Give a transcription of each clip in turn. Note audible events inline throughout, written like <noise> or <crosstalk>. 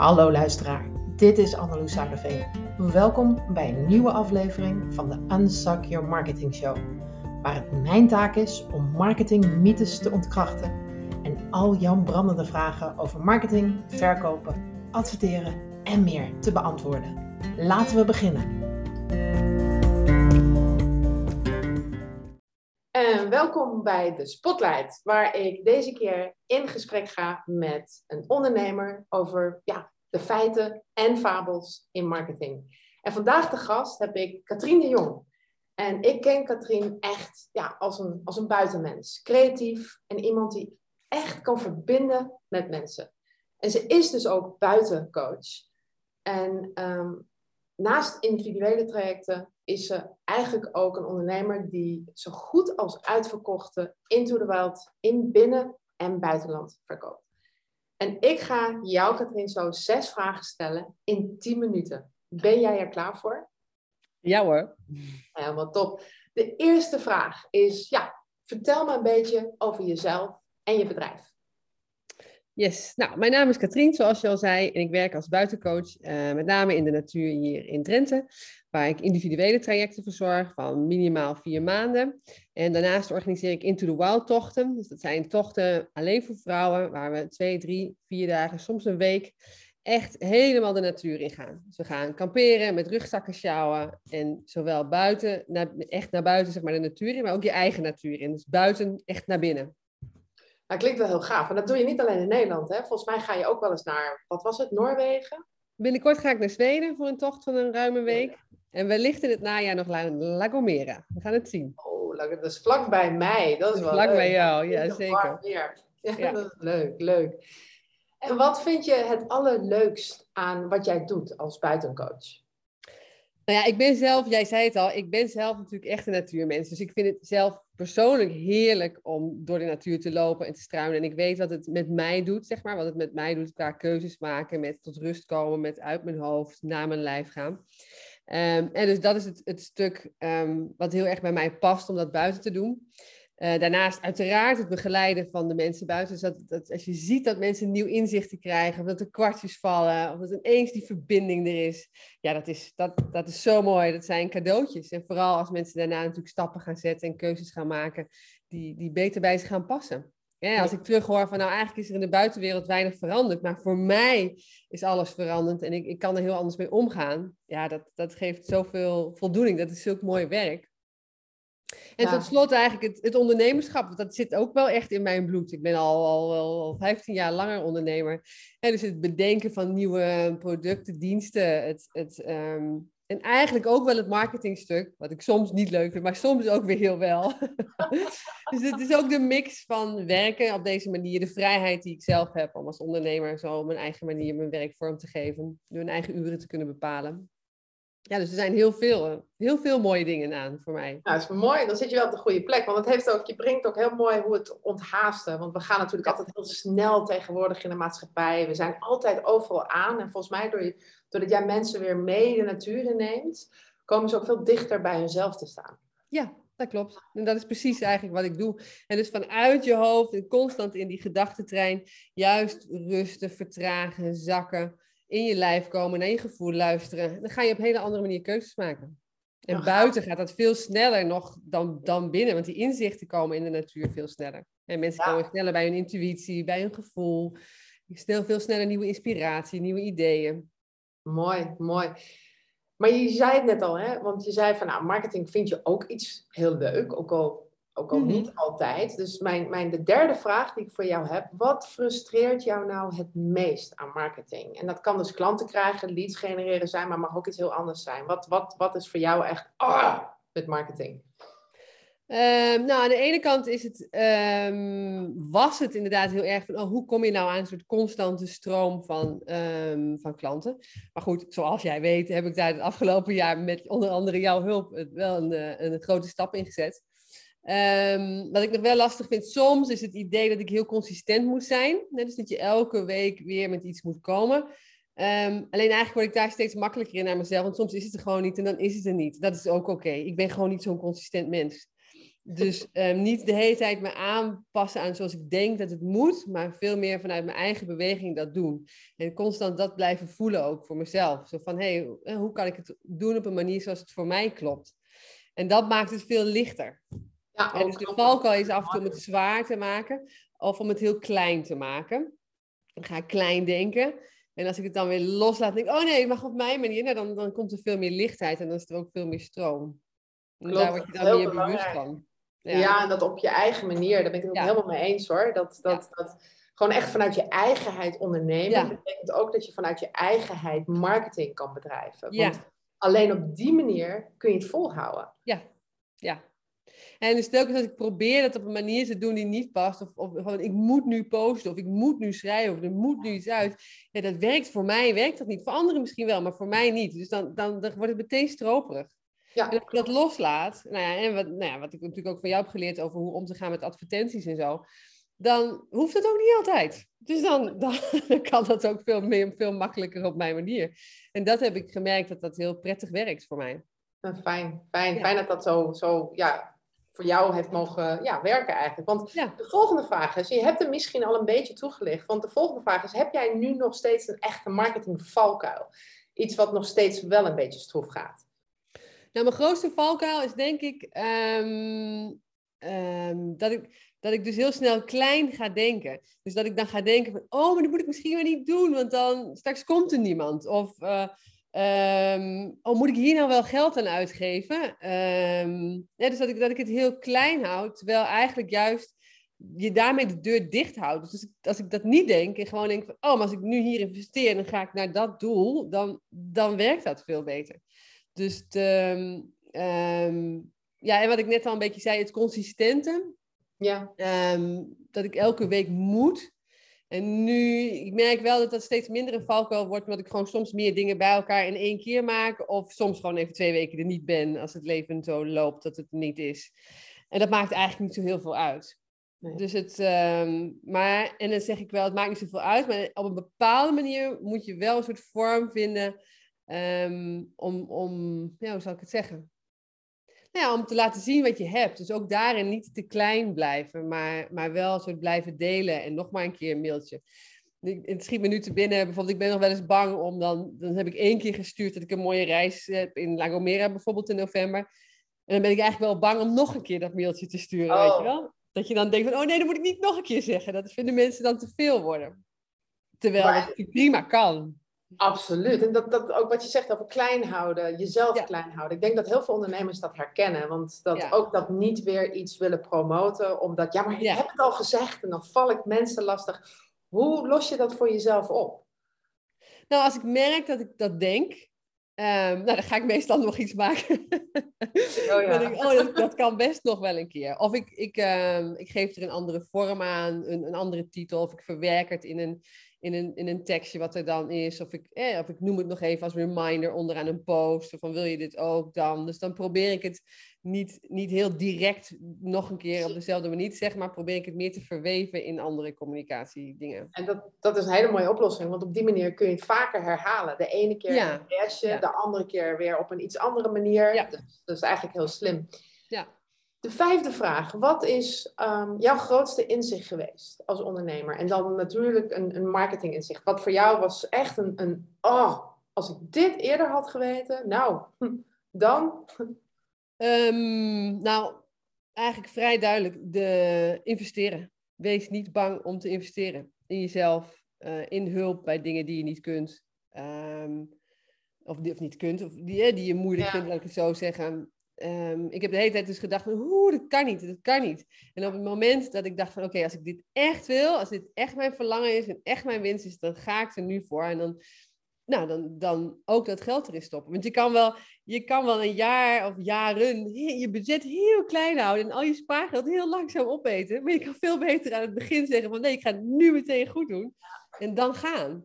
Hallo luisteraar, dit is Anneloes Zuiderveen. Welkom bij een nieuwe aflevering van de Unsuck Your Marketing Show, waar het mijn taak is om marketingmythes te ontkrachten en al jouw brandende vragen over marketing, verkopen, adverteren en meer te beantwoorden. Laten we beginnen. En welkom bij de Spotlight, waar ik deze keer in gesprek ga met een ondernemer over ja, de feiten en fabels in marketing. En vandaag de gast heb ik Katrien de Jong. En ik ken Katrien echt ja, als, een, als een buitenmens. Creatief en iemand die echt kan verbinden met mensen. En ze is dus ook buitencoach. En ehm, naast individuele trajecten is ze eigenlijk ook een ondernemer die zo goed als uitverkochte Into the Wild in binnen- en buitenland verkoopt. En ik ga jou, Katrien, zo zes vragen stellen in 10 minuten. Ben jij er klaar voor? Ja hoor. Helemaal top. De eerste vraag is, ja, vertel me een beetje over jezelf en je bedrijf. Yes, nou, mijn naam is Katrien, zoals je al zei, en ik werk als buitencoach, uh, met name in de natuur hier in Drenthe, waar ik individuele trajecten verzorg van minimaal vier maanden. En daarnaast organiseer ik Into the Wild tochten. Dus dat zijn tochten alleen voor vrouwen, waar we twee, drie, vier dagen, soms een week, echt helemaal de natuur in gaan. Dus we gaan kamperen, met rugzakken sjouwen en zowel buiten, naar, echt naar buiten, zeg maar, de natuur in, maar ook je eigen natuur in. Dus buiten, echt naar binnen. Dat klinkt wel heel gaaf. En dat doe je niet alleen in Nederland. Hè? Volgens mij ga je ook wel eens naar, wat was het, Noorwegen? Binnenkort ga ik naar Zweden voor een tocht van een ruime week. En wellicht in het najaar nog naar La Gomera. We gaan het zien. Oh, dat is vlak bij mij. Dat is wel vlak leuk. bij jou, ja zeker. Ja, ja, dat is leuk, leuk. En wat vind je het allerleukst aan wat jij doet als buitencoach? Nou ja, ik ben zelf, jij zei het al, ik ben zelf natuurlijk echt een natuurmens. Dus ik vind het zelf persoonlijk heerlijk om door de natuur te lopen en te struinen. En ik weet wat het met mij doet, zeg maar. Wat het met mij doet qua keuzes maken, met tot rust komen, met uit mijn hoofd naar mijn lijf gaan. Um, en dus dat is het, het stuk um, wat heel erg bij mij past om dat buiten te doen. Uh, daarnaast uiteraard het begeleiden van de mensen buiten. Dus dat, dat, als je ziet dat mensen nieuw inzichten krijgen, of dat er kwartjes vallen, of dat ineens die verbinding er is. Ja, dat is, dat, dat is zo mooi. Dat zijn cadeautjes. En vooral als mensen daarna natuurlijk stappen gaan zetten en keuzes gaan maken die, die beter bij ze gaan passen. Ja, als ik terughoor van nou eigenlijk is er in de buitenwereld weinig veranderd, maar voor mij is alles veranderd en ik, ik kan er heel anders mee omgaan. Ja, dat, dat geeft zoveel voldoening. Dat is zulk mooi werk. En ja. tot slot eigenlijk het, het, ondernemerschap, want dat zit ook wel echt in mijn bloed. Ik ben al, al, al 15 jaar langer ondernemer. En dus het bedenken van nieuwe producten, diensten, het, het, um, en eigenlijk ook wel het marketingstuk, wat ik soms niet leuk vind, maar soms ook weer heel wel. <laughs> dus het is ook de mix van werken op deze manier, de vrijheid die ik zelf heb om als ondernemer zo op mijn eigen manier mijn werk vorm te geven, door mijn eigen uren te kunnen bepalen. Ja, dus er zijn heel veel, heel veel mooie dingen aan voor mij. Nou, dat is mooi. Dan zit je wel op de goede plek. Want het heeft ook, je brengt ook heel mooi hoe het onthaasten. Want we gaan natuurlijk altijd heel snel tegenwoordig in de maatschappij. We zijn altijd overal aan. En volgens mij, door je, doordat jij mensen weer mee de natuur inneemt, komen ze ook veel dichter bij hunzelf te staan. Ja, dat klopt. En dat is precies eigenlijk wat ik doe. En dus vanuit je hoofd en constant in die gedachtentrein, juist rusten, vertragen, zakken in je lijf komen, naar je gevoel luisteren. Dan ga je op een hele andere manier keuzes maken. En buiten gaat dat veel sneller nog dan, dan binnen, want die inzichten komen in de natuur veel sneller. En mensen ja. komen sneller bij hun intuïtie, bij hun gevoel. Snel, veel sneller nieuwe inspiratie, nieuwe ideeën. Mooi, mooi. Maar je zei het net al, hè? want je zei van nou, marketing vind je ook iets heel leuk, ook al ook al mm -hmm. niet altijd. Dus mijn, mijn, de derde vraag die ik voor jou heb. Wat frustreert jou nou het meest aan marketing? En dat kan dus klanten krijgen, leads genereren zijn, maar mag ook iets heel anders zijn. Wat, wat, wat is voor jou echt ah, met marketing? Um, nou, aan de ene kant is het, um, was het inderdaad heel erg van, oh, hoe kom je nou aan een soort constante stroom van, um, van klanten? Maar goed, zoals jij weet, heb ik daar het afgelopen jaar met onder andere jouw hulp wel een, eh, een grote stap in gezet. Um, wat ik nog wel lastig vind, soms is het idee dat ik heel consistent moet zijn. Dus dat je elke week weer met iets moet komen. Um, alleen eigenlijk word ik daar steeds makkelijker in naar mezelf. Want soms is het er gewoon niet en dan is het er niet. Dat is ook oké. Ik ben gewoon niet zo'n consistent mens. Dus um, niet de hele tijd me aanpassen aan zoals ik denk dat het moet, maar veel meer vanuit mijn eigen beweging dat doen. En constant dat blijven voelen ook voor mezelf. Zo van, hé, hey, hoe kan ik het doen op een manier zoals het voor mij klopt? En dat maakt het veel lichter. Ja, en dus de valkuil is af en toe om het zwaar te maken of om het heel klein te maken. Dan ga ik klein denken. En als ik het dan weer loslaat, denk ik, oh nee, mag op mijn manier. Nou, dan, dan komt er veel meer lichtheid en dan is er ook veel meer stroom. En daar word je dan meer bewust van. Ja. ja. en dat op je eigen manier, daar ben ik het ook helemaal mee eens hoor. Dat, dat, dat gewoon echt vanuit je eigenheid ondernemen. Betekent ook dat je vanuit je eigenheid marketing kan bedrijven. Want alleen op die manier kun je het volhouden. Ja, ja. En dus telkens als ik probeer dat op een manier te doen die niet past, of, of gewoon ik moet nu posten, of ik moet nu schrijven, of er moet nu iets uit. Ja, dat werkt voor mij, werkt dat niet. Voor anderen misschien wel, maar voor mij niet. Dus dan, dan, dan wordt het meteen stroperig. Ja. En als ik dat loslaat, nou ja, en wat, nou ja, wat ik natuurlijk ook van jou heb geleerd over hoe om te gaan met advertenties en zo, dan hoeft het ook niet altijd. Dus dan, <laughs> dan kan dat ook veel, meer, veel makkelijker op mijn manier. En dat heb ik gemerkt dat dat heel prettig werkt voor mij. Nou, fijn, fijn, fijn dat dat zo, zo ja, voor jou heeft mogen ja, werken eigenlijk. Want de volgende vraag is, je hebt hem misschien al een beetje toegelicht, want de volgende vraag is, heb jij nu nog steeds een echte marketing valkuil? Iets wat nog steeds wel een beetje stroef gaat? Nou, mijn grootste valkuil is denk ik ehm, ehm, dat, ik, dat ik dus heel snel klein ga denken. Dus dat ik dan ga denken van, oh, maar dat moet ik misschien wel niet doen, want dan straks komt er niemand. Of, uh, oh, moet ik hier nou wel geld aan uitgeven? Um, ja, dus dat ik, dat ik het heel klein houd, terwijl eigenlijk juist je daarmee de deur dicht houdt. Dus als ik dat niet denk en gewoon denk van, oh, maar als ik nu hier investeer, dan ga ik naar dat doel, dan, dan werkt dat veel beter. Dus de, um, ja, en wat ik net al een beetje zei, het consistente. Ja. Um, dat ik elke week moet. En nu, ik merk wel dat dat steeds minder een valkuil wordt, omdat ik gewoon soms meer dingen bij elkaar in één keer maak. Of soms gewoon even twee weken er niet ben, als het leven zo loopt dat het niet is. En dat maakt eigenlijk niet zo heel veel uit. Nee. Dus het, um, maar, en dan zeg ik wel, het maakt niet zoveel uit, maar op een bepaalde manier moet je wel een soort vorm vinden Um, om, om, ja, hoe zal ik het zeggen? Nou ja, om te laten zien wat je hebt. Dus ook daarin niet te klein blijven, maar, maar wel soort blijven delen. En nog maar een keer een mailtje. Het schiet me nu te binnen, bijvoorbeeld, ik ben nog wel eens bang om dan, dan heb ik één keer gestuurd dat ik een mooie reis heb in La Gomera bijvoorbeeld in november. En dan ben ik eigenlijk wel bang om nog een keer dat mailtje te sturen, weet je oh. wel? Dat je dan denkt van, oh nee, dat moet ik niet nog een keer zeggen. Dat vinden mensen dan te veel worden. Terwijl maar... het prima kan. Absoluut. En dat, dat ook wat je zegt over klein houden, jezelf klein houden. Ik denk dat heel veel ondernemers dat herkennen. Want dat ook dat niet weer iets willen promoten, omdat, ja, maar je hebt het al gezegd en dan val ik mensen lastig. Hoe los je dat voor jezelf op? Nou, als ik merk dat ik dat denk, um, nou, dan ga ik meestal nog iets maken. <laughs> Oh, ja. ik, oh dat, dat, kan best nog wel een keer. Of ik, ik, um, ik geef er een andere vorm aan, een, een andere titel, of ik verwerk het in een in een, in een tekstje wat er dan is. Of ik, eh, of ik noem het nog even als reminder onderaan een post. Van wil je dit ook dan? Dus dan probeer ik het niet, niet heel direct nog een keer op dezelfde manier zeggen. Maar probeer ik het meer te verweven in andere communicatiedingen. En dat, dat is een hele mooie oplossing. Want op die manier kun je het vaker herhalen. De ene keer ja. een restje, de andere keer weer op een iets andere manier. Ja. Dus dat is eigenlijk heel slim. Ja. De vijfde vraag. Wat is um, jouw grootste inzicht geweest als ondernemer? En dan natuurlijk een, een marketing inzicht. Wat voor jou was echt een, een oh, als ik dit eerder had geweten, nou, dan? Um, nou, eigenlijk vrij duidelijk. De investeren. Wees niet bang om te investeren in jezelf, uh, in hulp bij dingen die je niet kunt. Um, of, die, of niet kunt, of die, die je moeilijk vindt, laat ik het zo zeggen. Um, ik heb de hele tijd dus gedacht, hoe, dat kan niet, dat kan niet. En op het moment dat ik dacht van, oké, als ik dit echt wil, als dit echt mijn verlangen is en echt mijn winst is, dan ga ik er nu voor. En dan, nou, dan, dan ook dat geld erin stoppen. Want je kan wel, je kan wel een jaar of jaren je budget heel klein houden en al je spaargeld heel langzaam opeten. Maar je kan veel beter aan het begin zeggen van, nee, ik ga het nu meteen goed doen. En dan gaan.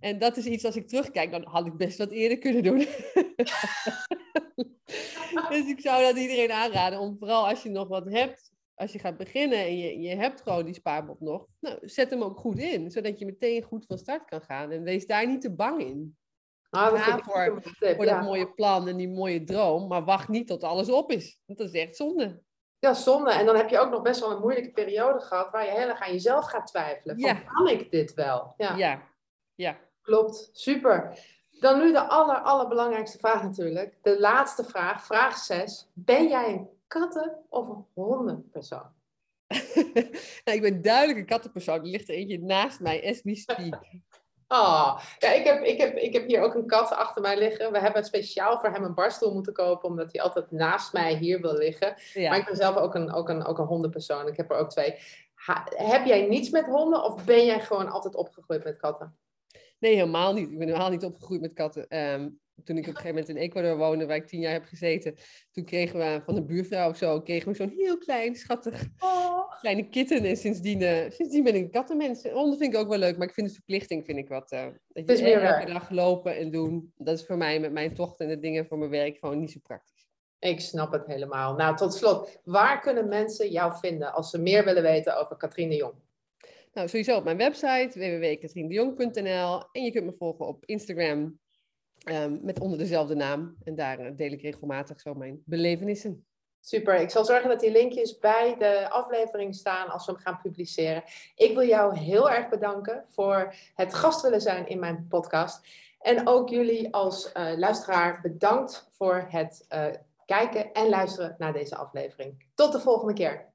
En dat is iets, als ik terugkijk, dan had ik best wat eerder kunnen doen. <laughs> <laughs> dus ik zou dat iedereen aanraden, om vooral als je nog wat hebt, als je gaat beginnen en je, je hebt gewoon die spaarbot nog, nou, zet hem ook goed in, zodat je meteen goed van start kan gaan. En wees daar niet te bang in. Ah, Ga voor, voor dat mooie plan en die mooie droom, maar wacht niet tot alles op is. Want dat is echt zonde. Ja, zonde. En dan heb je ook nog best wel een moeilijke periode gehad waar je heel erg aan jezelf gaat twijfelen. Van, Ja. Kan ik dit wel? Ja, Ja, ja. klopt. Super. Dan nu de aller, allerbelangrijkste vraag natuurlijk. De laatste vraag, vraag 6. Ben jij een katten- of een hondenpersoon? <laughs> nou, ik ben duidelijk een kattenpersoon. Er ligt er eentje naast mij, as we speak. Ah, ja, ik heb, ik, heb, ik heb hier ook een kat achter mij liggen. We hebben speciaal voor hem een barstoel moeten kopen, omdat hij altijd naast mij hier wil liggen. Maar ik ben zelf ook een, ook een, ook een hondenpersoon. Ik heb er ook twee. Ha- heb jij niets met honden of ben jij gewoon altijd opgegroeid met katten? Nee, helemaal niet. Ik ben helemaal niet opgegroeid met katten. Ehm, toen ik op een gegeven moment in Ecuador woonde, waar ik tien jaar heb gezeten, toen kregen we van een buurvrouw of zo, kregen we zo'n heel klein, schattig, Oh. kleine kitten. En sindsdien, eh, sindsdien ben ik een kattenmens. Honden vind ik ook wel leuk, maar ik vind de verplichting vind ik wat. eh dat Het je elke werk. dag lopen en doen. Dat is voor mij met mijn tochten en de dingen voor mijn werk gewoon niet zo praktisch. Ik snap het helemaal. Nou, tot slot, waar kunnen mensen jou vinden als ze meer willen weten over Katrien de Jong? Nou, sowieso op mijn website www.katriendejong.nl en je kunt me volgen op Instagram ehm, met onder dezelfde naam. En daar eh, deel ik regelmatig zo mijn belevenissen. Super. Ik zal zorgen dat die linkjes bij de aflevering staan als we hem gaan publiceren. Ik wil jou heel erg bedanken voor het gast willen zijn in mijn podcast. En ook jullie als eh, luisteraar bedankt voor het eh, kijken en luisteren naar deze aflevering. Tot de volgende keer.